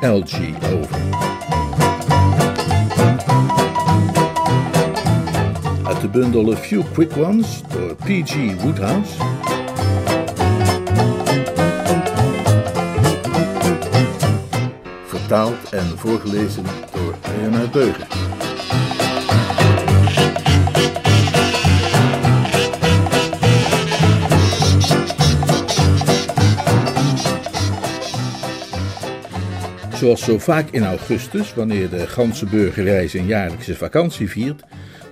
LG over. Uit de bundel A Few Quick Ones door P.G. Woodhouse. Vertaald en voorgelezen door Leonard Beuger. Zoals zo vaak in augustus, wanneer de ganse burgerij zijn jaarlijkse vakantie viert,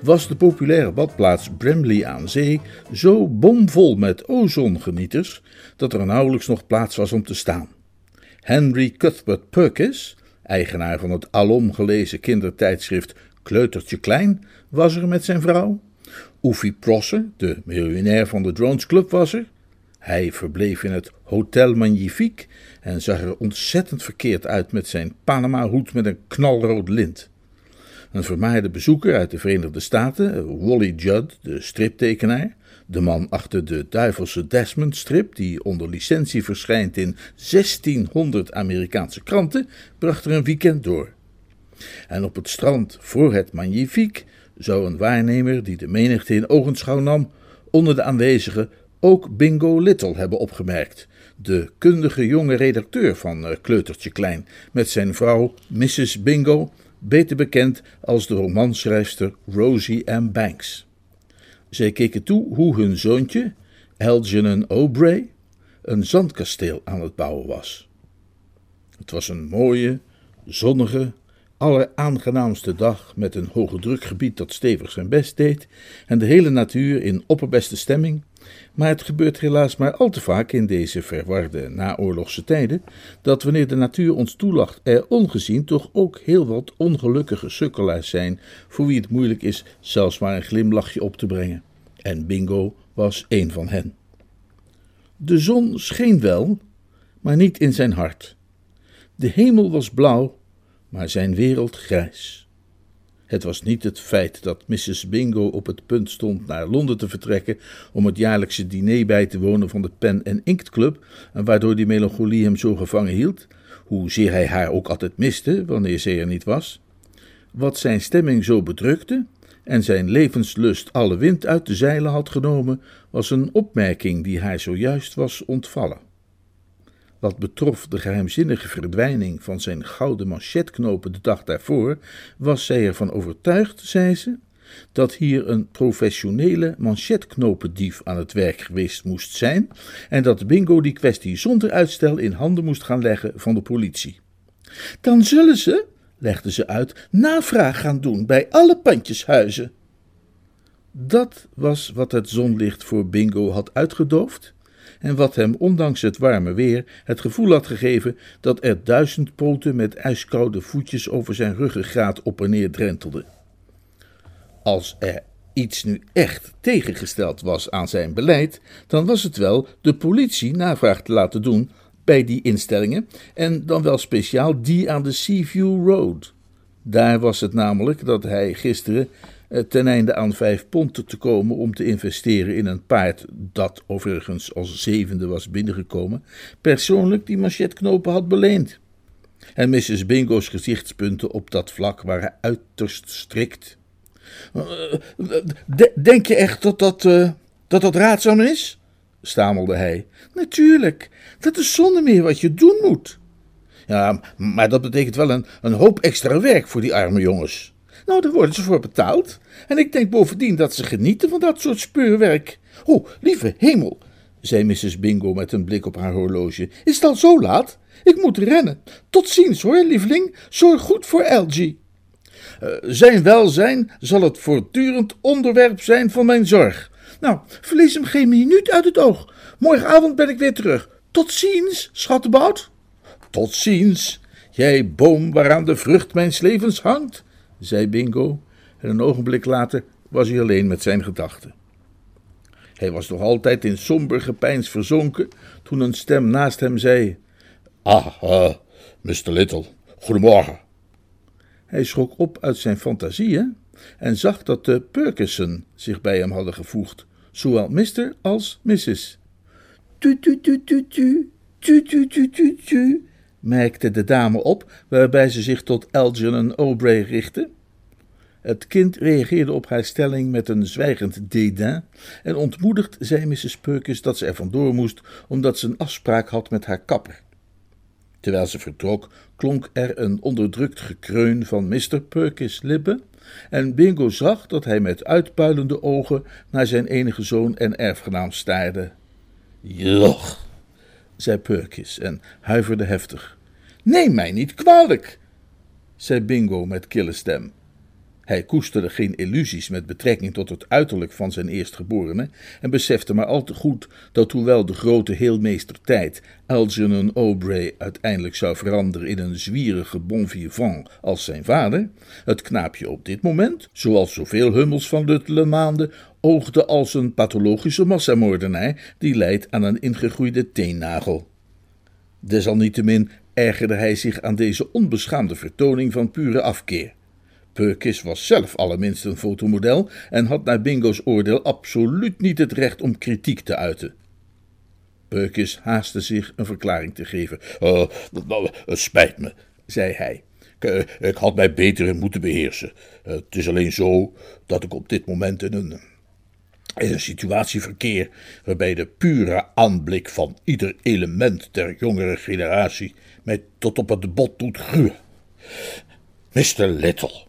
was de populaire badplaats Bramley aan Zee zo bomvol met ozongenieters dat er nauwelijks nog plaats was om te staan. Henry Cuthbert Perkins, eigenaar van het alom gelezen kindertijdschrift Kleutertje Klein, was er met zijn vrouw. Oefie Prosser, de miljonair van de Drones Club, was er. Hij verbleef in het Hotel Magnifique en zag er ontzettend verkeerd uit met zijn Panama-hoed met een knalrood lint. Een vermaarde bezoeker uit de Verenigde Staten, Wally Judd, de striptekenaar, de man achter de duivelse Desmond-strip, die onder licentie verschijnt in 1600 Amerikaanse kranten, bracht er een weekend door. En op het strand voor het Magnifique zou een waarnemer die de menigte in ogenschouw nam, onder de aanwezigen ook Bingo Little hebben opgemerkt, de kundige jonge redacteur van eh, Kleutertje Klein, met zijn vrouw Mrs. Bingo, beter bekend als de romanschrijfster Rosie M. Banks. Zij keken toe hoe hun zoontje, Algernon O'Bray, een zandkasteel aan het bouwen was. Het was een mooie, zonnige, alleraangenaamste dag met een hoge drukgebied dat stevig zijn best deed en de hele natuur in opperbeste stemming maar het gebeurt helaas maar al te vaak in deze verwarde naoorlogse tijden, dat wanneer de natuur ons toelacht er ongezien toch ook heel wat ongelukkige sukkelaars zijn, voor wie het moeilijk is zelfs maar een glimlachje op te brengen. En Bingo was een van hen. De zon scheen wel, maar niet in zijn hart. De hemel was blauw, maar zijn wereld grijs. Het was niet het feit dat Mrs. Bingo op het punt stond naar Londen te vertrekken om het jaarlijkse diner bij te wonen van de Pen en Inkt Club, en waardoor die melancholie hem zo gevangen hield, hoezeer hij haar ook altijd miste wanneer zij er niet was. Wat zijn stemming zo bedrukte en zijn levenslust alle wind uit de zeilen had genomen, was een opmerking die haar zojuist was ontvallen. Wat betrof de geheimzinnige verdwijning van zijn gouden manchetknopen de dag daarvoor, was zij ervan overtuigd, zei ze, dat hier een professionele manchetknopendief aan het werk geweest moest zijn en dat Bingo die kwestie zonder uitstel in handen moest gaan leggen van de politie. Dan zullen ze, legde ze uit, navraag gaan doen bij alle pandjeshuizen. Dat was wat het zonlicht voor Bingo had uitgedoofd en wat hem ondanks het warme weer het gevoel had gegeven dat er duizend poten met ijskoude voetjes over zijn ruggengraat op en neer drentelden. Als er iets nu echt tegengesteld was aan zijn beleid, dan was het wel de politie navraag te laten doen bij die instellingen en dan wel speciaal die aan de Seaview Road. Daar was het namelijk dat hij gisteren ten einde aan vijf pond te komen om te investeren in een paard dat overigens als zevende was binnengekomen, persoonlijk die manchetknopen had beleend. En Mrs. Bingo's gezichtspunten op dat vlak waren uiterst strikt. Eh, denk je echt dat dat, dat, dat raadzaam is? stamelde hij. Natuurlijk, dat is zonder meer wat je doen moet. Ja, maar dat betekent wel een, een hoop extra werk voor die arme jongens. Nou, daar worden ze voor betaald. En ik denk bovendien dat ze genieten van dat soort speurwerk. Oh, lieve hemel, zei Mrs. Bingo met een blik op haar horloge. Is het al zo laat? Ik moet rennen. Tot ziens hoor, lieveling. Zorg goed voor Algie. Uh, zijn welzijn zal het voortdurend onderwerp zijn van mijn zorg. Nou, verlies hem geen minuut uit het oog. Morgenavond ben ik weer terug. Tot ziens, schattenbout. Tot ziens. Jij boom waaraan de vrucht mijns levens hangt, zei Bingo, en een ogenblik later was hij alleen met zijn gedachten. Hij was nog altijd in somber gepeins verzonken toen een stem naast hem zei: Ah, uh, Mr. Little, goedemorgen. Hij schrok op uit zijn fantasieën en zag dat de Perkison zich bij hem hadden gevoegd, zowel Mr. als Mrs. Tu tu tu tu tu, tu tu tu tu tu, merkte de dame op, waarbij ze zich tot Algernon Aubrey richtte. Het kind reageerde op haar stelling met een zwijgend dédain en ontmoedigd zei Mrs. Perkins dat ze er vandoor moest omdat ze een afspraak had met haar kapper. Terwijl ze vertrok, klonk er een onderdrukt gekreun van Mr. Perkins' lippen en Bingo zag dat hij met uitpuilende ogen naar zijn enige zoon en erfgenaam staarde. Joch, zei Perkins en huiverde heftig. Neem mij niet kwalijk, zei Bingo met kille stem. Hij koesterde geen illusies met betrekking tot het uiterlijk van zijn eerstgeborene en besefte maar al te goed dat hoewel de grote heelmeester tijd Algernon Aubrey uiteindelijk zou veranderen in een zwierige bon vivant als zijn vader, het knaapje op dit moment, zoals zoveel hummels van luttele maanden, oogde als een pathologische massamoordenaar die leidt aan een ingegroeide teennagel. Desalniettemin ergerde hij zich aan deze onbeschaamde vertoning van pure afkeer. Perkis was zelf allerminst een fotomodel en had naar Bingo's oordeel absoluut niet het recht om kritiek te uiten. Perkis haastte zich een verklaring te geven. Uh, het spijt me, zei hij. Ik, eh, had mij beter moeten beheersen. Uh, het is alleen zo dat ik op dit moment in een, in een situatie verkeer waarbij de pure aanblik van ieder element der jongere generatie mij tot op het bot doet gruwen. Mr. Little,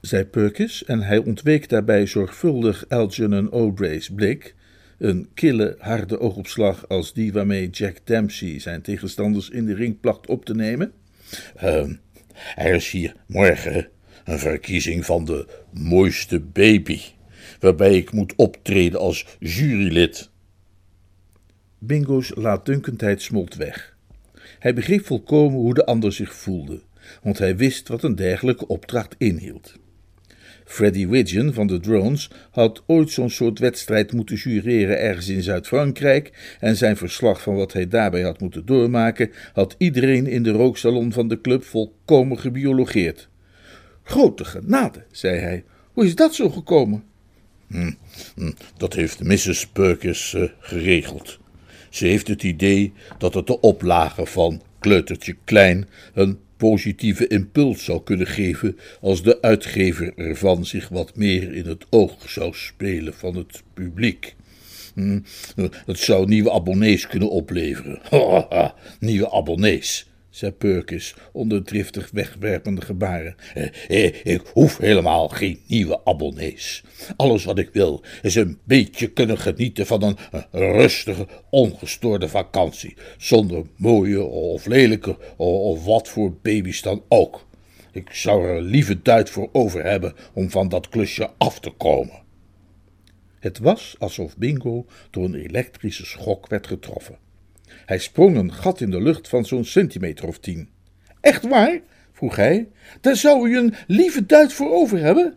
zei Perkins, en hij ontweek daarbij zorgvuldig Algernon Aubrey's blik, een kille, harde oogopslag als die waarmee Jack Dempsey zijn tegenstanders in de ring placht op te nemen. Uh, er is hier morgen een verkiezing van de mooiste baby, waarbij ik moet optreden als jurylid. Bingo's laatdunkendheid smolt weg. Hij begreep volkomen hoe de ander zich voelde, want hij wist wat een dergelijke opdracht inhield. Freddy Widgeon van de Drones had ooit zo'n soort wedstrijd moeten jureren ergens in Zuid-Frankrijk en zijn verslag van wat hij daarbij had moeten doormaken had iedereen in de rooksalon van de club volkomen gebiologeerd. Grote genade, zei hij. Hoe is dat zo gekomen? Hm, hm, dat heeft Mrs. Perkins uh, geregeld. Ze heeft het idee dat het de oplage van Kleutertje Klein een positieve impuls zou kunnen geven als de uitgever ervan zich wat meer in het oog zou spelen van het publiek. Hm, het zou nieuwe abonnees kunnen opleveren. nieuwe abonnees zei Perkins onder driftig wegwerpende gebaren. Eh, eh, ik hoef helemaal geen nieuwe abonnees. Alles wat ik wil is een beetje kunnen genieten van een, rustige, ongestoorde vakantie, zonder mooie of lelijke of wat voor baby's dan ook. Ik zou er lieve tijd voor over hebben om van dat klusje af te komen. Het was alsof Bingo door een elektrische schok werd getroffen. Hij sprong een gat in de lucht van zo'n centimeter of tien. Echt waar? vroeg hij. Daar zou u een lieve duit voor over hebben?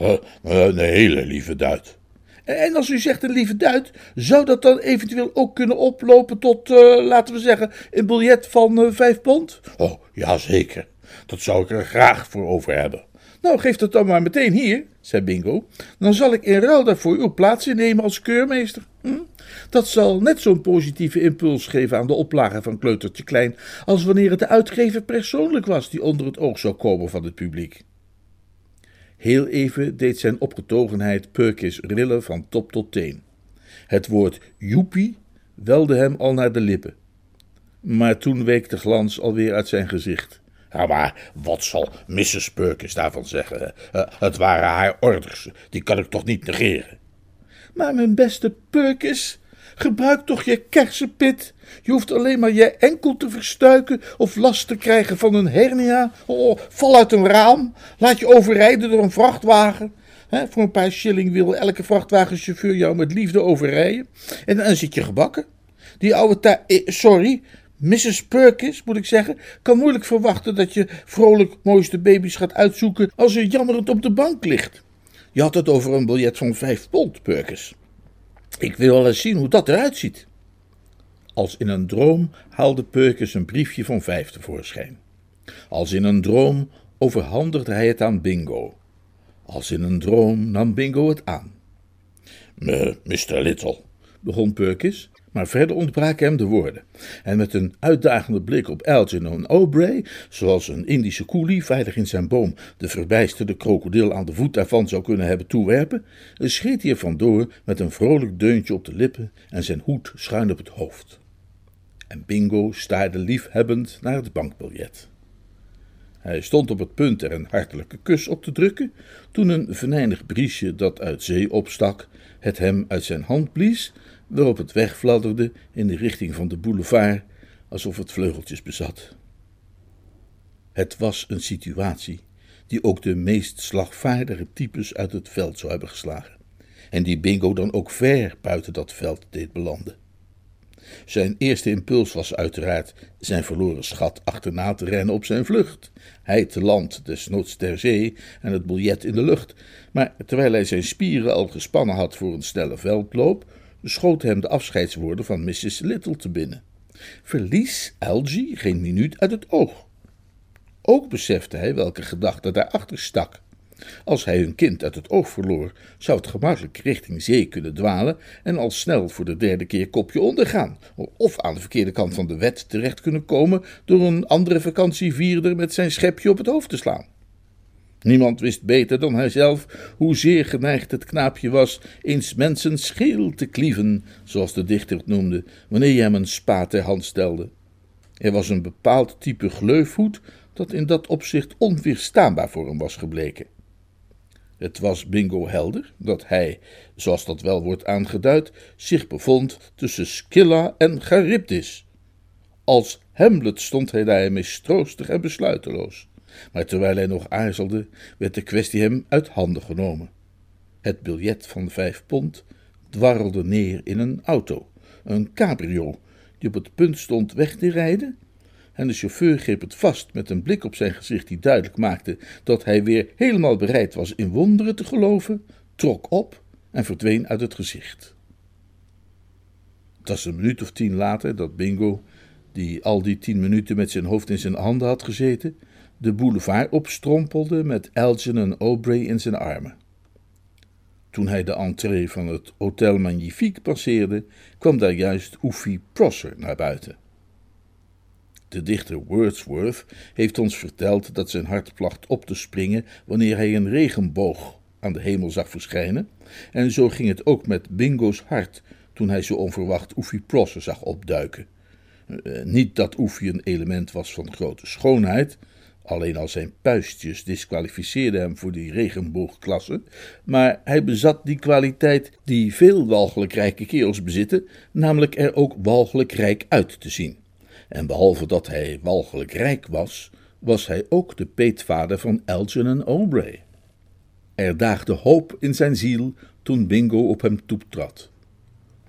Uh, een hele lieve duit. En als u zegt een lieve duit, zou dat dan eventueel ook kunnen oplopen tot, uh, laten we zeggen, een biljet van uh, vijf pond? Oh, ja zeker. Dat zou ik er graag voor over hebben. Nou, geef dat dan maar meteen hier, zei Bingo. Dan zal ik in ruil daarvoor uw plaats innemen als keurmeester. Hm? Dat zal net zo'n positieve impuls geven aan de oplage van Kleutertje Klein als wanneer het de uitgever persoonlijk was die onder het oog zou komen van het publiek. Heel even deed zijn opgetogenheid Perkis rillen van top tot teen. Het woord joepie welde hem al naar de lippen. Maar toen week de glans alweer uit zijn gezicht. Ja, maar wat zal Mrs. Perkins daarvan zeggen? Uh, het waren haar orders, die kan ik toch niet negeren? Maar mijn beste Perkins, gebruik toch je kersenpit. Je hoeft alleen maar je enkel te verstuiken of last te krijgen van een hernia. Oh, val uit een raam, laat je overrijden door een vrachtwagen. voor een paar shilling wil elke vrachtwagenchauffeur jou met liefde overrijden. En dan zit je gebakken. Die oude ta... Eh, sorry, Mrs. Perkins, moet ik zeggen, kan moeilijk verwachten dat je vrolijk mooiste baby's gaat uitzoeken als je jammerend op de bank ligt. Je had het over een biljet van vijf pond, Perkins. Ik wil wel eens zien hoe dat eruit ziet. Als in een droom haalde Perkins een briefje van vijf tevoorschijn. Als in een droom overhandigde hij het aan Bingo. Als in een droom nam Bingo het aan. Mr. Little, begon Perkins, maar verder ontbraken hem de woorden. En met een uitdagende blik op Algernon O'Bray, zoals een Indische koelie veilig in zijn boom de verbijsterde krokodil aan de voet daarvan zou kunnen hebben toewerpen, scheet hij er vandoor met een vrolijk deuntje op de lippen en zijn hoed schuin op het hoofd. En Bingo staarde liefhebbend naar het bankbiljet. Hij stond op het punt er een hartelijke kus op te drukken, toen een venijnig briesje dat uit zee opstak, het hem uit zijn hand blies, waarop het wegfladderde in de richting van de boulevard, alsof het vleugeltjes bezat. Het was een situatie die ook de meest slagvaardige types uit het veld zou hebben geslagen, en die Bingo dan ook ver buiten dat veld deed belanden. Zijn eerste impuls was uiteraard zijn verloren schat achterna te rennen op zijn vlucht. Hij te land, desnoods ter zee en het biljet in de lucht. Maar terwijl hij zijn spieren al gespannen had voor een snelle veldloop, schoten hem de afscheidswoorden van Mrs. Little te binnen. Verlies Algie geen minuut uit het oog. Ook besefte hij welke gedachte daarachter stak. Als hij hun kind uit het oog verloor, zou het gemakkelijk richting zee kunnen dwalen en al snel voor de derde keer kopje ondergaan, of aan de verkeerde kant van de wet terecht kunnen komen door een andere vakantievierder met zijn schepje op het hoofd te slaan. Niemand wist beter dan hijzelf hoezeer geneigd het knaapje was eens mensen scheel te klieven, zoals de dichter het noemde, wanneer je hem een spa ter hand stelde. Er was een bepaald type gleufhoed dat in dat opzicht onweerstaanbaar voor hem was gebleken. Het was Bingo helder dat hij, zoals dat wel wordt aangeduid, zich bevond tussen Scylla en Charybdis. Als Hamlet stond hij daar mistroostig en besluiteloos. Maar terwijl hij nog aarzelde, werd de kwestie hem uit handen genomen. Het biljet van vijf pond dwarrelde neer in een auto, een cabrio, die op het punt stond weg te rijden en de chauffeur greep het vast met een blik op zijn gezicht die duidelijk maakte dat hij weer helemaal bereid was in wonderen te geloven, trok op en verdween uit het gezicht. Het was een minuut of tien later dat Bingo, die al die tien minuten met zijn hoofd in zijn handen had gezeten, de boulevard opstrompelde met Algernon O'Bray in zijn armen. Toen hij de entree van het Hotel Magnifique passeerde, kwam daar juist Oefie Prosser naar buiten. De dichter Wordsworth heeft ons verteld dat zijn hart placht op te springen wanneer hij een regenboog aan de hemel zag verschijnen, en zo ging het ook met Bingo's hart toen hij zo onverwacht Oefie Prosser zag opduiken. Uh, niet dat Oefie een element was van grote schoonheid, alleen al zijn puistjes disqualificeerden hem voor die regenboogklasse, maar hij bezat die kwaliteit die veel walgelijk rijke kerels bezitten, namelijk er ook walgelijk rijk uit te zien. En behalve dat hij walgelijk rijk was, was hij ook de peetvader van Algernon O'Bray. Er daagde hoop in zijn ziel toen Bingo op hem toetrad.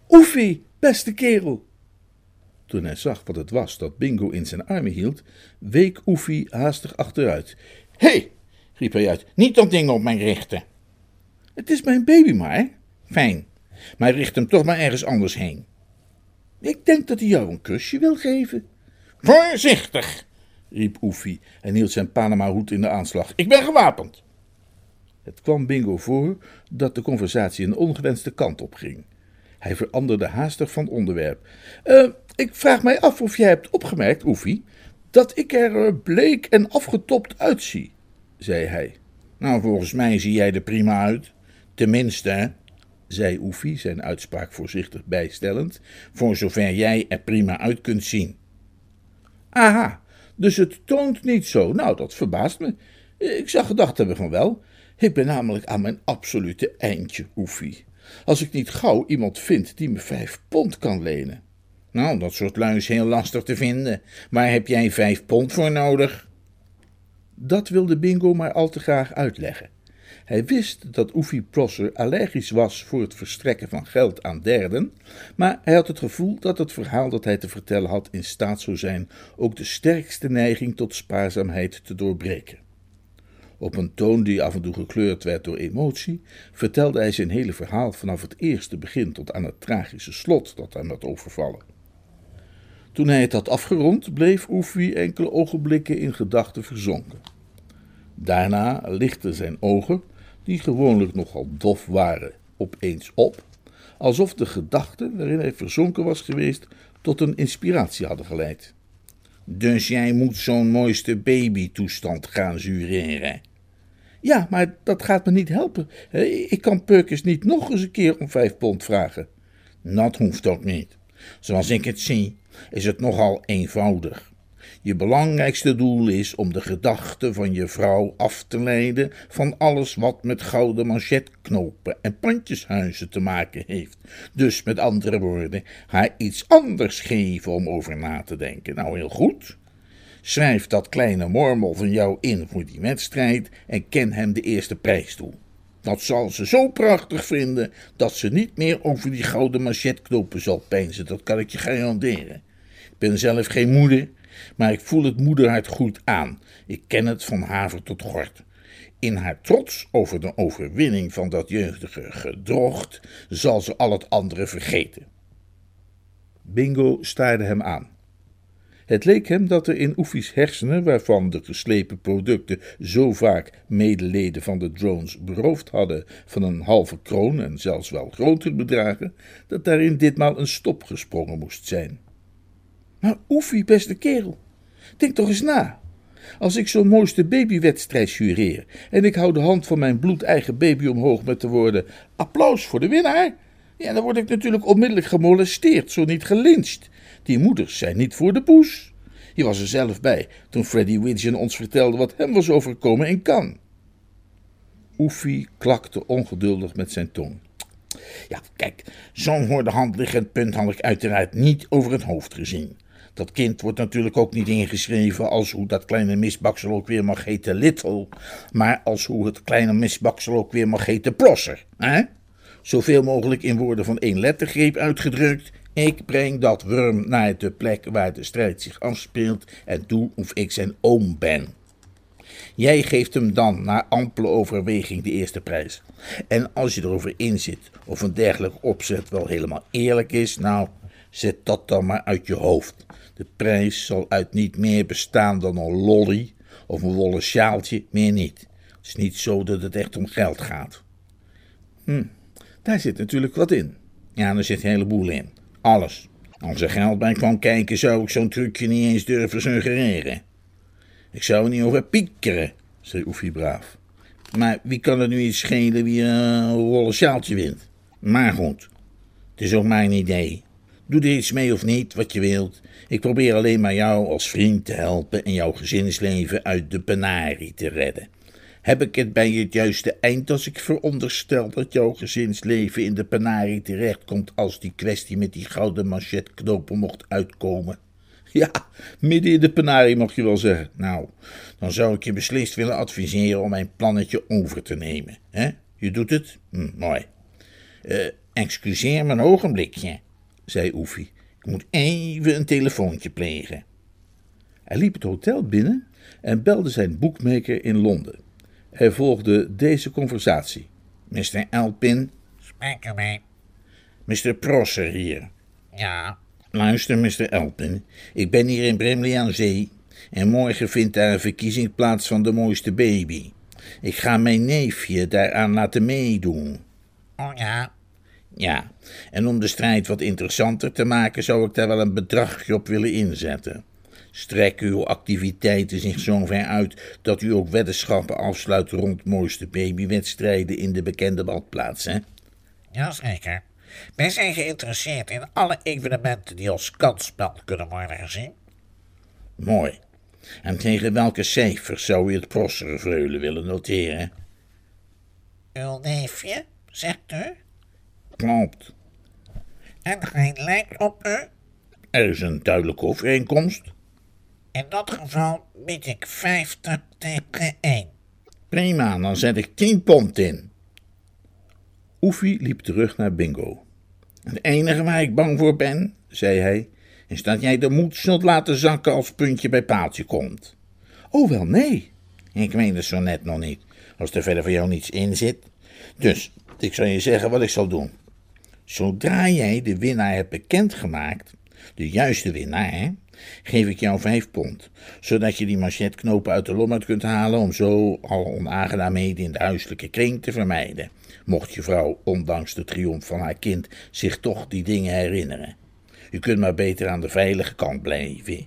Oefie, beste kerel! Toen hij zag wat het was dat Bingo in zijn armen hield, week Oefie haastig achteruit. Hé, hey, riep hij uit, niet dat ding op mij richten. Het is mijn baby maar. Fijn, maar richt hem toch maar ergens anders heen. Ik denk dat hij jou een kusje wil geven. Voorzichtig, riep Oefie en hield zijn Panama-hoed in de aanslag. Ik ben gewapend. Het kwam Bingo voor dat de conversatie een ongewenste kant op ging. Hij veranderde haastig van onderwerp. Uh, ik vraag mij af of jij hebt opgemerkt, Oefie, dat ik er eh, bleek en afgetopt uitzie, zei hij. Nou, volgens mij zie jij er prima uit. Tenminste, zei Oefie, zijn uitspraak voorzichtig bijstellend, voor zover jij er prima uit kunt zien. Aha, dus het toont niet zo. Nou, dat verbaast me. Ik zou gedacht hebben van wel. Ik ben namelijk aan mijn absolute eindje, Oefie. Als ik niet gauw iemand vind die me vijf pond kan lenen. Nou, dat soort lui is heel lastig te vinden. Waar heb jij vijf pond voor nodig? Dat wilde Bingo maar al te graag uitleggen. Hij wist dat Oefie Prosser allergisch was voor het verstrekken van geld aan derden, maar hij had het gevoel dat het verhaal dat hij te vertellen had in staat zou zijn ook de sterkste neiging tot spaarzaamheid te doorbreken. Op een toon die af en toe gekleurd werd door emotie, vertelde hij zijn hele verhaal vanaf het eerste begin tot aan het tragische slot dat hem had overvallen. Toen hij het had afgerond, bleef Oefie enkele ogenblikken in gedachten verzonken. Daarna lichtten zijn ogen, die gewoonlijk nogal dof waren, opeens op, alsof de gedachten waarin hij verzonken was geweest tot een inspiratie hadden geleid. Dus jij moet zo'n mooiste babytoestand gaan jureren? Ja, maar dat gaat me niet helpen. Ik kan Perkins niet nog eens een keer om vijf pond vragen. Dat hoeft ook niet. Zoals ik het zie, is het nogal eenvoudig. Je belangrijkste doel is om de gedachten van je vrouw af te leiden van alles wat met gouden manchetknopen en pandjeshuizen te maken heeft. Dus met andere woorden, haar iets anders geven om over na te denken. Nou, heel goed. Schrijf dat kleine mormel van jou in voor die wedstrijd en ken hem de eerste prijs toe. Dat zal ze zo prachtig vinden dat ze niet meer over die gouden manchetknopen zal peinzen. Dat kan ik je garanderen. Ben zelf geen moeder, maar ik voel het moederhart goed aan. Ik ken het van haver tot gort. In haar trots over de overwinning van dat jeugdige gedrocht zal ze al het andere vergeten. Bingo staarde hem aan. Het leek hem dat er in Oefie's hersenen, waarvan de geslepen producten zo vaak medeleden van de drones beroofd hadden van een halve kroon en zelfs wel groter bedragen, dat daarin ditmaal een stop gesprongen moest zijn. Maar Oefie, beste kerel, denk toch eens na. Als ik zo'n mooiste babywedstrijd jureer en ik hou de hand van mijn bloedeigen baby omhoog met de woorden applaus voor de winnaar, ja, dan word ik natuurlijk onmiddellijk gemolesteerd, zo niet gelincht. Die moeders zijn niet voor de poes. Je was er zelf bij toen Freddy Widgeon ons vertelde wat hem was overkomen in Cannes. Oefie klakte ongeduldig met zijn tong. Ja, kijk, zo'n voor de hand liggend punt had ik uiteraard niet over het hoofd gezien. Dat kind wordt natuurlijk ook niet ingeschreven als hoe dat kleine misbaksel ook weer mag heten Little, maar als hoe het kleine misbaksel ook weer mag heten Prosser. Hè? Zoveel mogelijk in woorden van één lettergreep uitgedrukt. Ik breng dat worm naar de plek waar de strijd zich afspeelt en doe of ik zijn oom ben. Jij geeft hem dan na ampele overweging de eerste prijs. En als je erover inzit of een dergelijk opzet wel helemaal eerlijk is, nou, zet dat dan maar uit je hoofd. De prijs zal uit niet meer bestaan dan een lolly of een wollen sjaaltje, meer niet. Het is niet zo dat het echt om geld gaat. Hm, daar zit natuurlijk wat in. Ja, er zit een heleboel in. Alles. Als er geld bij kwam kijken, zou ik zo'n trucje niet eens durven suggereren. Ik zou er niet over piekeren, zei Oefie braaf. Maar wie kan er nu iets schelen wie een wollen sjaaltje wint? Maar goed, het is ook mijn idee. Doe er iets mee of niet, wat je wilt. Ik probeer alleen maar jou als vriend te helpen en jouw gezinsleven uit de penarie te redden. Heb ik het bij het juiste eind als ik veronderstel dat jouw gezinsleven in de penarie terechtkomt als die kwestie met die gouden manchetknopen mocht uitkomen? Ja, midden in de penarie mag je wel zeggen. Nou, dan zou ik je beslist willen adviseren om mijn plannetje over te nemen. Hè? Je doet het? Hm, mooi. Uh, excuseer me een ogenblikje, zei Oefie. Ik moet even een telefoontje plegen. Hij liep het hotel binnen en belde zijn boekmaker in Londen. Hij volgde deze conversatie. Mr. Elpin? Spreek ermee. Mr. Prosser hier. Ja. Luister, Mr. Elpin. Ik ben hier in Brimley aan Zee en morgen vindt daar een verkiezing plaats van de mooiste baby. Ik ga mijn neefje daaraan laten meedoen. Oh ja? Ja, en om de strijd wat interessanter te maken zou ik daar wel een bedragje op willen inzetten. Strek uw activiteiten zich zover uit dat u ook weddenschappen afsluit rond mooiste babywedstrijden in de bekende badplaats, hè? Jazeker. Wij zijn geïnteresseerd in alle evenementen die als kansspel kunnen worden gezien. Mooi. En tegen welke cijfers zou u het prosserveulen willen noteren? Uw neefje, zegt u? Klopt. En hij lijkt op u? Er is een duidelijke overeenkomst. In dat geval bied ik 50 tegen 1. Prima, dan zet ik tien pond in. Oefie liep terug naar Bingo. Het enige waar ik bang voor ben, zei hij, is dat jij de moed zult laten zakken als puntje bij paaltje komt. Oh, wel nee. Ik weet het zo net nog niet, als er verder voor jou niets in zit. Dus, ik zal je zeggen wat ik zal doen. Zodra jij de winnaar hebt bekendgemaakt, de juiste winnaar, geef ik jou vijf pond, zodat je die machetknopen uit de lommet kunt halen om zo alle onaangenaamheden in de huiselijke kring te vermijden, mocht je vrouw, ondanks de triomf van haar kind, zich toch die dingen herinneren. Je kunt maar beter aan de veilige kant blijven.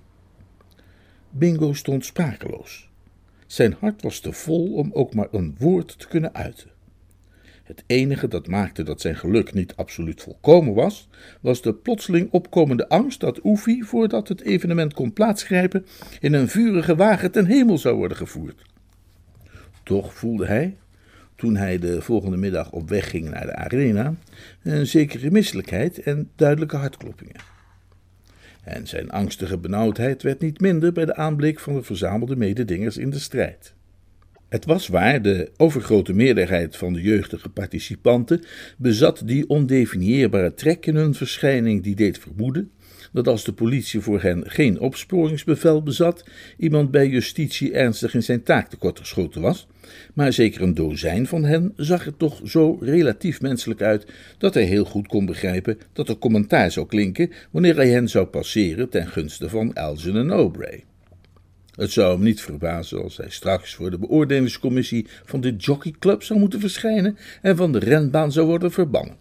Bingo stond sprakeloos. Zijn hart was te vol om ook maar een woord te kunnen uiten. Het enige dat maakte dat zijn geluk niet absoluut volkomen was, was de plotseling opkomende angst dat Oefie, voordat het evenement kon plaatsgrijpen, in een vurige wagen ten hemel zou worden gevoerd. Toch voelde hij, toen hij de volgende middag op weg ging naar de arena, een zekere misselijkheid en duidelijke hartkloppingen. En zijn angstige benauwdheid werd niet minder bij de aanblik van de verzamelde mededingers in de strijd. Het was waar, de overgrote meerderheid van de jeugdige participanten bezat die ondefinieerbare trek in hun verschijning die deed vermoeden dat als de politie voor hen geen opsporingsbevel bezat, iemand bij justitie ernstig in zijn taak tekortgeschoten was, maar zeker een dozijn van hen zag er toch zo relatief menselijk uit dat hij heel goed kon begrijpen dat er commentaar zou klinken wanneer hij hen zou passeren ten gunste van Elgin en Aubrey. Het zou hem niet verbazen als hij straks voor de beoordelingscommissie van de jockeyclub zou moeten verschijnen en van de renbaan zou worden verbannen.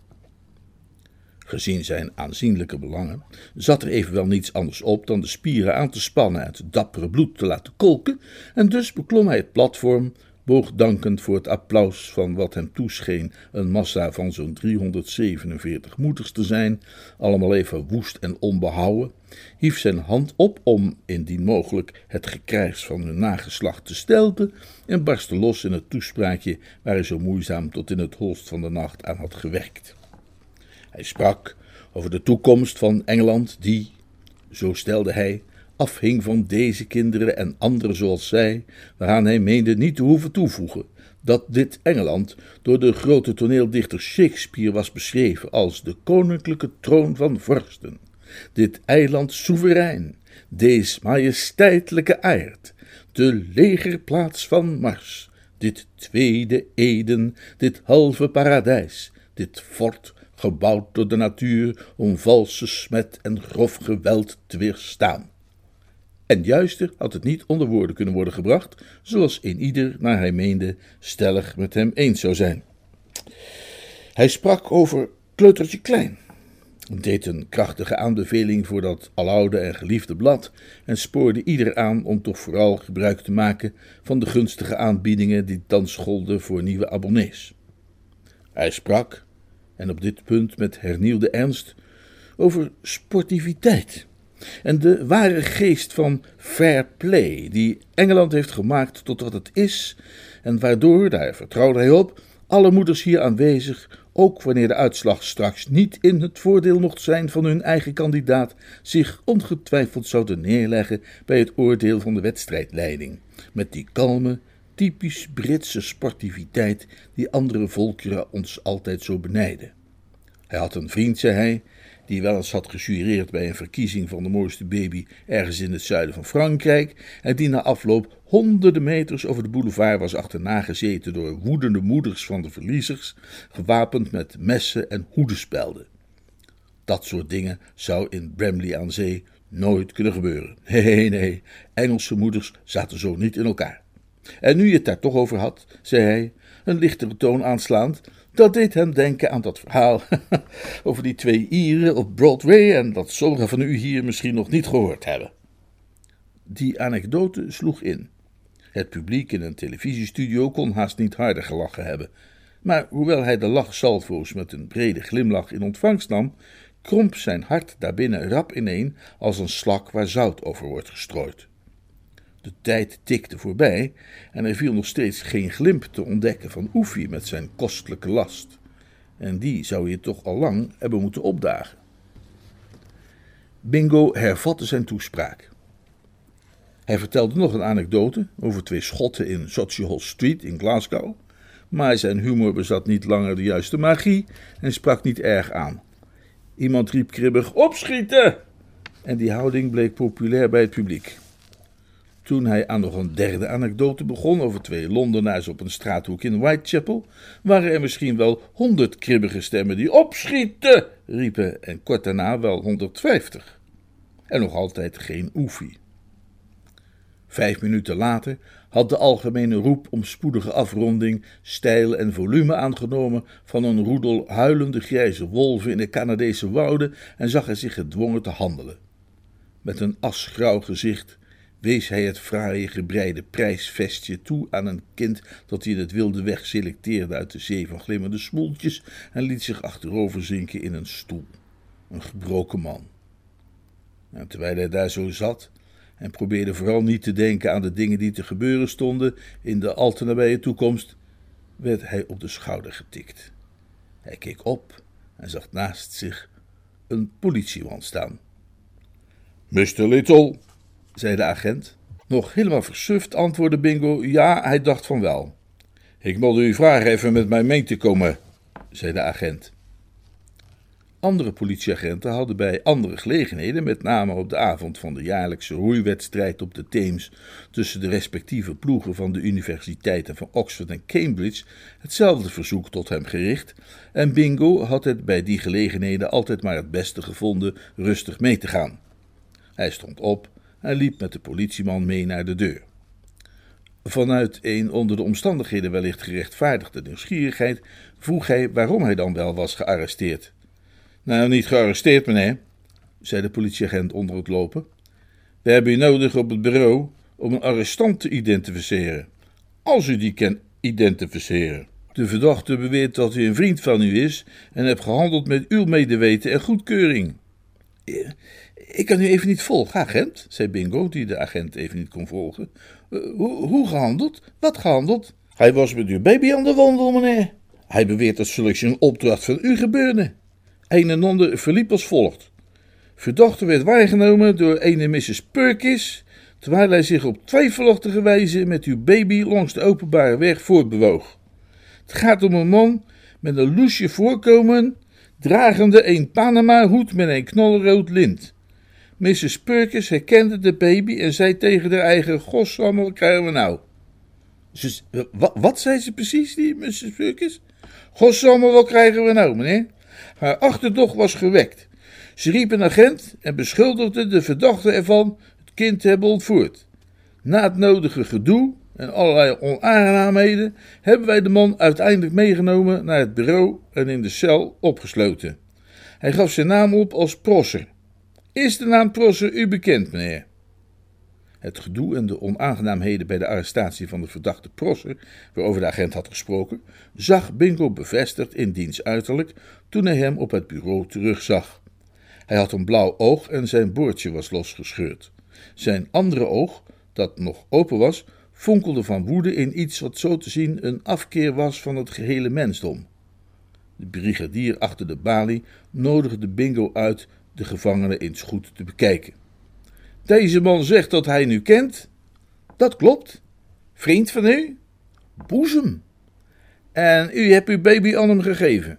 Gezien zijn aanzienlijke belangen zat er evenwel niets anders op dan de spieren aan te spannen en het dappere bloed te laten kolken, en dus beklom hij het platform boog dankend voor het applaus van wat hem toescheen een massa van zo'n 347 moeders te zijn, allemaal even woest en onbehouden, hief zijn hand op om, indien mogelijk, het gekrijs van hun nageslacht te stelpen en barstte los in het toespraakje waar hij zo moeizaam tot in het holst van de nacht aan had gewerkt. Hij sprak over de toekomst van Engeland, die, zo stelde hij, afhing van deze kinderen en anderen zoals zij, waaraan hij meende niet te hoeven toevoegen dat dit Engeland door de grote toneeldichter Shakespeare was beschreven als de koninklijke troon van vorsten, dit eiland soeverein, deze majesteitelijke aard, de legerplaats van Mars, dit tweede Eden, dit halve paradijs, dit fort gebouwd door de natuur om valse smet en grof geweld te weerstaan. En juister had het niet onder woorden kunnen worden gebracht, zoals in ieder, naar hij meende, stellig met hem eens zou zijn. Hij sprak over Kleutertje Klein, deed een krachtige aanbeveling voor dat aloude en geliefde blad en spoorde ieder aan om toch vooral gebruik te maken van de gunstige aanbiedingen die thans golden voor nieuwe abonnees. Hij sprak, en op dit punt met hernieuwde ernst, over sportiviteit en de ware geest van fair play, die Engeland heeft gemaakt tot wat het is, en waardoor, daar vertrouwde hij op, alle moeders hier aanwezig, ook wanneer de uitslag straks niet in het voordeel mocht zijn van hun eigen kandidaat, zich ongetwijfeld zouden neerleggen bij het oordeel van de wedstrijdleiding, met die kalme, typisch Britse sportiviteit die andere volkeren ons altijd zo benijden. Hij had een vriend, zei hij, die wel eens had gejureerd bij een verkiezing van de mooiste baby ergens in het zuiden van Frankrijk, en die na afloop honderden meters over de boulevard was achterna gezeten door woedende moeders van de verliezers, gewapend met messen en hoedenspelden. Dat soort dingen zou in Bramley aan zee nooit kunnen gebeuren. Nee, nee, Engelse moeders zaten zo niet in elkaar. En nu je het daar toch over had, zei hij, een lichtere toon aanslaand, dat deed hem denken aan dat verhaal over die twee Ieren op Broadway en dat sommigen van u hier misschien nog niet gehoord hebben. Die anekdote sloeg in. Het publiek in een televisiestudio kon haast niet harder gelachen hebben. Maar hoewel hij de lachsalvo's met een brede glimlach in ontvangst nam, kromp zijn hart daarbinnen rap ineen als een slak waar zout over wordt gestrooid. De tijd tikte voorbij en er viel nog steeds geen glimp te ontdekken van Oefie met zijn kostelijke last. En die zou je toch al lang hebben moeten opdagen. Bingo hervatte zijn toespraak. Hij vertelde nog een anekdote over twee schotten in Social Street in Glasgow, maar zijn humor bezat niet langer de juiste magie en sprak niet erg aan. Iemand riep kribbig: Opschieten! En die houding bleek populair bij het publiek. Toen hij aan nog een derde anekdote begon over twee Londenaars op een straathoek in Whitechapel, waren er misschien wel honderd kribbige stemmen die opschieten riepen en kort daarna wel 150. En nog altijd geen oefie. Vijf minuten later had de algemene roep om spoedige afronding stijl en volume aangenomen van een roedel huilende grijze wolven in de Canadese wouden en zag hij zich gedwongen te handelen. Met een asgrauw gezicht wees hij het fraaie gebreide prijsvestje toe aan een kind dat hij in het wilde weg selecteerde uit de zee van glimmende smoeltjes en liet zich achterover zinken in een stoel. Een gebroken man. En terwijl hij daar zo zat en probeerde vooral niet te denken aan de dingen die te gebeuren stonden in de al te nabije toekomst, werd hij op de schouder getikt. Hij keek op en zag naast zich een politieman staan. Mr. Little, zei de agent. Nog helemaal versuft antwoordde Bingo: Ja, hij dacht van wel. Ik moet u vragen even met mij mee te komen, zei de agent. Andere politieagenten hadden bij andere gelegenheden, met name op de avond van de jaarlijkse roeiwedstrijd op de Theems tussen de respectieve ploegen van de universiteiten van Oxford en Cambridge, hetzelfde verzoek tot hem gericht, en Bingo had het bij die gelegenheden altijd maar het beste gevonden rustig mee te gaan. Hij stond op en liep met de politieman mee naar de deur. Vanuit een onder de omstandigheden wellicht gerechtvaardigde nieuwsgierigheid vroeg hij waarom hij dan wel was gearresteerd. Nou, niet gearresteerd, meneer, zei de politieagent onder het lopen. We hebben u nodig op het bureau om een arrestant te identificeren. Als u die kan identificeren. De verdachte beweert dat hij een vriend van u is en hebt gehandeld met uw medeweten en goedkeuring. Ik kan u even niet volgen, agent, zei Bingo, die de agent even niet kon volgen. Uh, hoe, hoe gehandeld? Wat gehandeld? Hij was met uw baby aan de wandel, meneer. Hij beweert dat zulks een opdracht van u gebeurde. Een en ander verliep als volgt. Verdachte werd waargenomen door een Mrs. Perkins, terwijl hij zich op twijfelachtige wijze met uw baby langs de openbare weg voortbewoog. Het gaat om een man met een loesje voorkomen, dragende een Panama-hoed met een knalrood lint. Mrs. Perkins herkende de baby en zei tegen haar eigen: Godsamme, krijgen we nou? Wat, wat zei ze precies, die Mrs. Perkins? Godsamme, wat krijgen we nou, meneer? Haar achterdocht was gewekt. Ze riep een agent en beschuldigde de verdachte ervan het kind te hebben ontvoerd. Na het nodige gedoe en allerlei onaangenaamheden hebben wij de man uiteindelijk meegenomen naar het bureau en in de cel opgesloten. Hij gaf zijn naam op als Prosser. Is de naam Prosser u bekend, meneer? Het gedoe en de onaangenaamheden bij de arrestatie van de verdachte Prosser, waarover de agent had gesproken, zag Bingo bevestigd in diens uiterlijk toen hij hem op het bureau terugzag. Hij had een blauw oog en zijn boordje was losgescheurd. Zijn andere oog, dat nog open was, fonkelde van woede in iets wat zo te zien een afkeer was van het gehele mensdom. De brigadier achter de balie nodigde Bingo uit de gevangene eens goed te bekijken. Deze man zegt dat hij u kent. Dat klopt. Vriend van u? Boezem. En u hebt uw baby aan hem gegeven?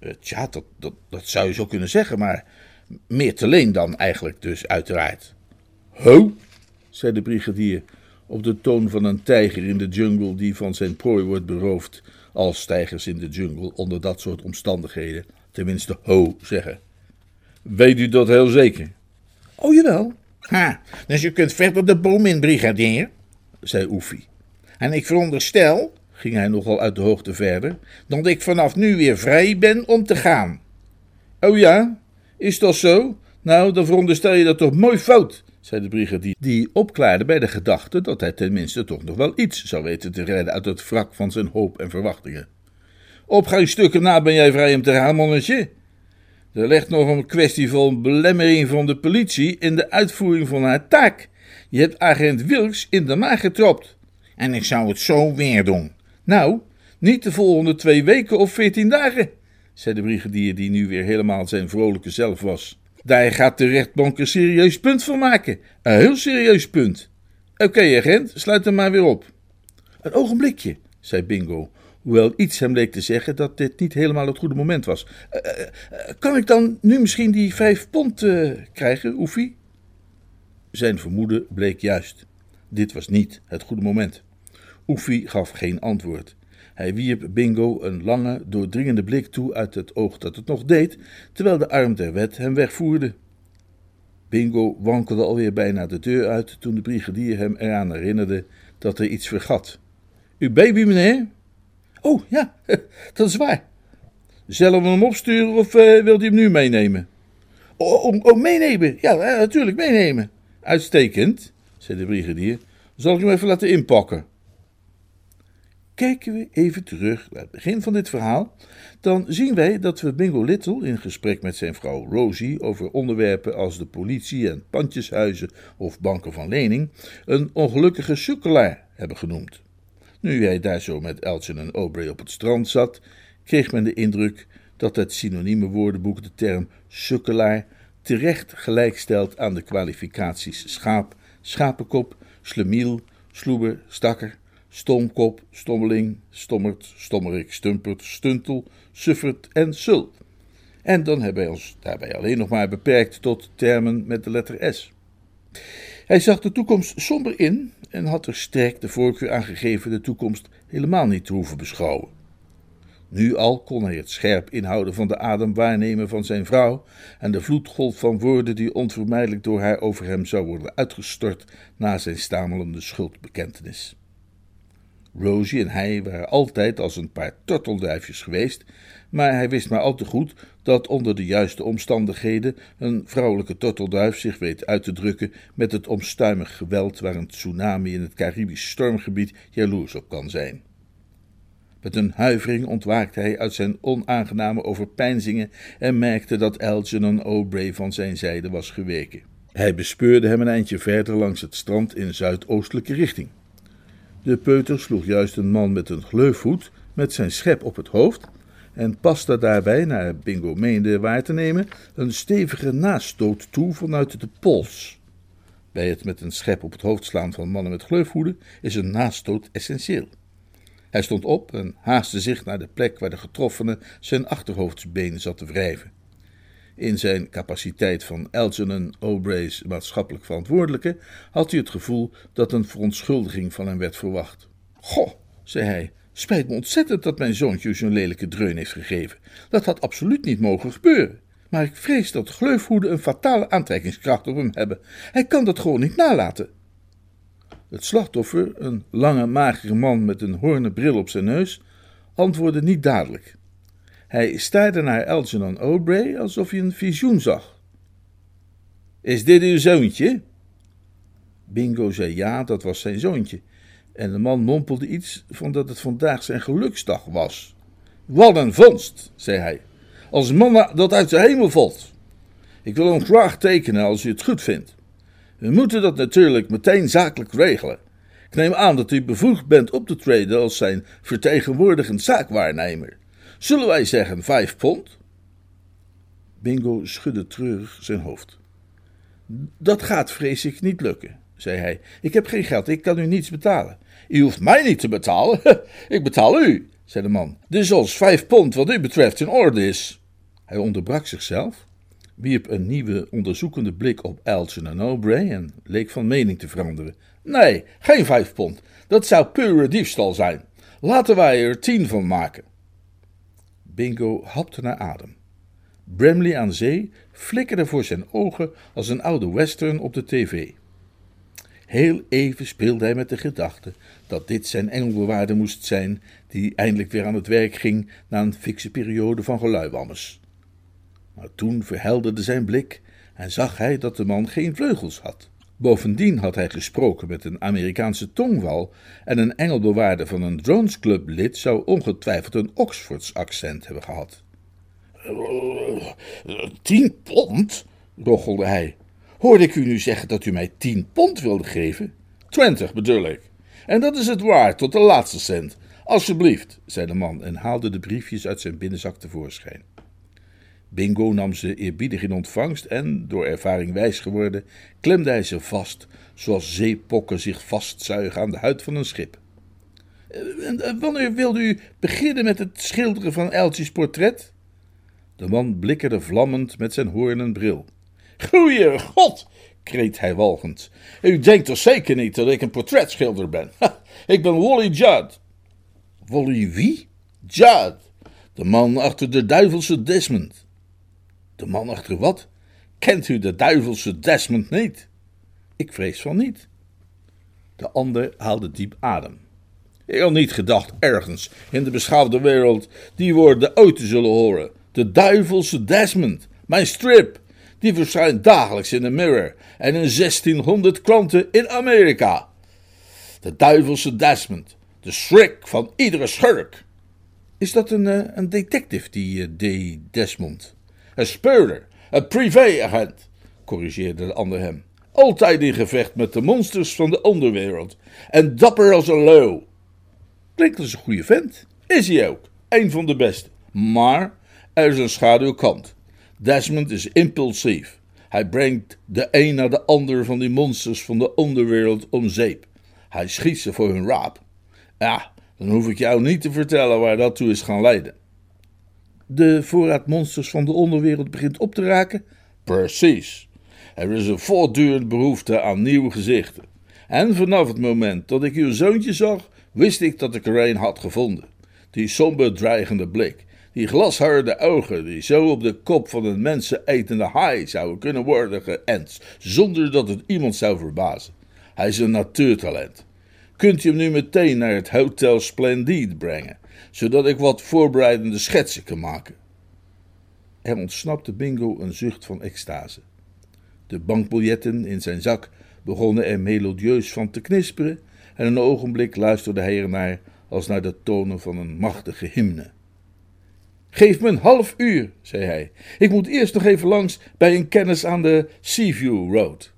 Uh, tja, dat, dat, dat zou je zo kunnen zeggen, maar meer te leen dan eigenlijk dus, uiteraard. Ho, zei de brigadier, op de toon van een tijger in de jungle die van zijn prooi wordt beroofd, als tijgers in de jungle onder dat soort omstandigheden tenminste ho zeggen. Weet u dat heel zeker? Oh, jawel. Ha, dus u kunt verder de boom in, brigadier, zei Oefie. En ik veronderstel, ging hij nogal uit de hoogte verder, dat ik vanaf nu weer vrij ben om te gaan. Oh ja, is dat zo? Nou, dan veronderstel je dat toch mooi fout, zei de brigadier, die opklaarde bij de gedachte dat hij tenminste toch nog wel iets zou weten te redden uit het wrak van zijn hoop en verwachtingen. Op geen stukken na ben jij vrij om te gaan, mannetje. Er ligt nog een kwestie van belemmering van de politie in de uitvoering van haar taak. Je hebt agent Wilks in de maag getrapt. En ik zou het zo weer doen. Nou, niet de volgende twee weken of veertien dagen, zei de brigadier, die nu weer helemaal zijn vrolijke zelf was. Daar gaat de rechtbank een serieus punt van maken. Een heel serieus punt. Oké, agent, sluit hem maar weer op. Een ogenblikje, zei Bingo, hoewel iets hem leek te zeggen dat dit niet helemaal het goede moment was. Uh, uh, kan ik dan nu misschien die vijf pond krijgen, Oefie? Zijn vermoeden bleek juist. Dit was niet het goede moment. Oefie gaf geen antwoord. Hij wierp Bingo een lange, doordringende blik toe uit het oog dat het nog deed, terwijl de arm der wet hem wegvoerde. Bingo wankelde alweer bijna de deur uit toen de brigadier hem eraan herinnerde dat hij iets vergat. Uw baby, meneer? Oh, ja, dat is waar. Zullen we hem opsturen of uh, wilt u hem nu meenemen? Oh, oh, oh meenemen? Ja, natuurlijk, meenemen. Uitstekend, zei de brigadier. Zal ik hem even laten inpakken? Kijken we even terug naar het begin van dit verhaal, dan zien wij dat we Bingo Little in gesprek met zijn vrouw Rosie over onderwerpen als de politie en pandjeshuizen of banken van lening een ongelukkige sukkelaar hebben genoemd. Nu hij daar zo met Elgin en Aubrey op het strand zat, kreeg men de indruk dat het synonieme woordenboek de term sukkelaar terecht gelijkstelt aan de kwalificaties schaap, schapenkop, slemiel, sloeber, stakker, stomkop, stommeling, stommert, stommerik, stumpert, stuntel, suffert en sul. En dan hebben wij ons daarbij alleen nog maar beperkt tot termen met de letter S. Hij zag de toekomst somber in en had er sterk de voorkeur aan gegeven de toekomst helemaal niet te hoeven beschouwen. Nu al kon hij het scherp inhouden van de adem waarnemen van zijn vrouw en de vloedgolf van woorden die onvermijdelijk door haar over hem zou worden uitgestort na zijn stamelende schuldbekentenis. Rosie en hij waren altijd als een paar tortelduifjes geweest, maar hij wist maar al te goed dat onder de juiste omstandigheden een vrouwelijke tortelduif zich weet uit te drukken met het omstuimig geweld waar een tsunami in het Caribisch stormgebied jaloers op kan zijn. Met een huivering ontwaakte hij uit zijn onaangename overpeinzingen en merkte dat Algernon O'Bray van zijn zijde was geweken. Hij bespeurde hem een eindje verder langs het strand in zuidoostelijke richting. De peuter sloeg juist een man met een gleufhoed met zijn schep op het hoofd en paste daarbij, naar Bingo meende waar te nemen, een stevige nastoot toe vanuit de pols. Bij het met een schep op het hoofd slaan van mannen met gleufhoeden is een nastoot essentieel. Hij stond op en haastte zich naar de plek waar de getroffene zijn achterhoofdsbeen zat te wrijven. In zijn capaciteit van Algernon O'Bray's maatschappelijk verantwoordelijke had hij het gevoel dat een verontschuldiging van hem werd verwacht. Goh, zei hij, spijt me ontzettend dat mijn zoontje zo'n lelijke dreun heeft gegeven. Dat had absoluut niet mogen gebeuren. Maar ik vrees dat gleufhoeden een fatale aantrekkingskracht op hem hebben. Hij kan dat gewoon niet nalaten. Het slachtoffer, een lange, magere man met een hoornen bril op zijn neus, antwoordde niet dadelijk. Hij staarde naar Algernon O'Bray alsof hij een visioen zag. Is dit uw zoontje? Bingo zei ja, dat was zijn zoontje. En de man mompelde iets van dat het vandaag zijn geluksdag was. Wat een vondst, zei hij. Als manna dat uit de hemel valt. Ik wil hem graag tekenen als u het goed vindt. We moeten dat natuurlijk meteen zakelijk regelen. Ik neem aan dat u bevoegd bent op te treden als zijn vertegenwoordigend zaakwaarnemer. Zullen wij zeggen vijf pond? Bingo schudde treurig zijn hoofd. Dat gaat vrees ik niet lukken, zei hij. Ik heb geen geld, ik kan u niets betalen. U hoeft mij niet te betalen, ik betaal u, zei de man. Dus als vijf pond wat u betreft in orde is. Hij onderbrak zichzelf, wierp een nieuwe onderzoekende blik op Elgin en O'Bray en leek van mening te veranderen. Nee, geen vijf pond. Dat zou pure diefstal zijn. Laten wij er tien van maken. Bingo hapte naar adem. Bramley aan zee flikkerde voor zijn ogen als een oude western op de tv. Heel even speelde hij met de gedachte dat dit zijn engelbewaarde moest zijn, die eindelijk weer aan het werk ging na een fikse periode van geluiwammes. Maar toen verhelderde zijn blik en zag hij dat de man geen vleugels had. Bovendien had hij gesproken met een Amerikaanse tongval en een engelbewaarder van een Drones Club lid zou ongetwijfeld een Oxfords accent hebben gehad. Tien pond? rochelde hij. Hoorde ik u nu zeggen dat u mij tien pond wilde geven? Twintig bedoel ik. En dat is het waard tot de laatste cent. Alsjeblieft, zei de man en haalde de briefjes uit zijn binnenzak tevoorschijn. Bingo nam ze eerbiedig in ontvangst en, door ervaring wijs geworden, klemde hij ze vast, zoals zeepokken zich vastzuigen aan de huid van een schip. Eh, wanneer wilde u beginnen met het schilderen van Eltjes portret? De man blikkerde vlammend met zijn hoornen bril. Goeie god, kreet hij walgend. U denkt toch zeker niet dat ik een portretschilder ben? ik ben Wally Judd. Wally wie? Judd, de man achter de duivelse Desmond. De man achter wat? Kent u de duivelse Desmond niet? Ik vrees van niet. De ander haalde diep adem. Ik had niet gedacht ergens in de beschaafde wereld die woorden ooit te zullen horen. De duivelse Desmond, mijn strip, die verschijnt dagelijks in de Mirror en in 1600 klanten in Amerika. De duivelse Desmond, de schrik van iedere schurk. Is dat een, uh, een detective, die uh, D. Desmond? Een speurder, een privéagent, corrigeerde de ander hem. Altijd in gevecht met de monsters van de onderwereld en dapper als een leeuw. Klinkt als een goede vent. Is hij ook, een van de beste. Maar er is een schaduwkant. Desmond is impulsief. Hij brengt de een naar de ander van die monsters van de onderwereld om zeep. Hij schiet ze voor hun raap. Ja, dan hoef ik jou niet te vertellen waar dat toe is gaan leiden. De voorraad monsters van de onderwereld begint op te raken? Precies. Er is een voortdurend behoefte aan nieuwe gezichten. En vanaf het moment dat ik uw zoontje zag, wist ik dat ik er een had gevonden. Die somber dreigende blik, die glasharde ogen, die zo op de kop van een mensenetende haai zouden kunnen worden geënt, zonder dat het iemand zou verbazen. Hij is een natuurtalent. Kunt u hem nu meteen naar het Hotel Splendide brengen, zodat ik wat voorbereidende schetsen kan maken? Er ontsnapte Bingo een zucht van extase. De bankbiljetten in zijn zak begonnen er melodieus van te knisperen en een ogenblik luisterde hij ernaar als naar de tonen van een machtige hymne. Geef me een half uur, zei hij. Ik moet eerst nog even langs bij een kennis aan de Seaview Road.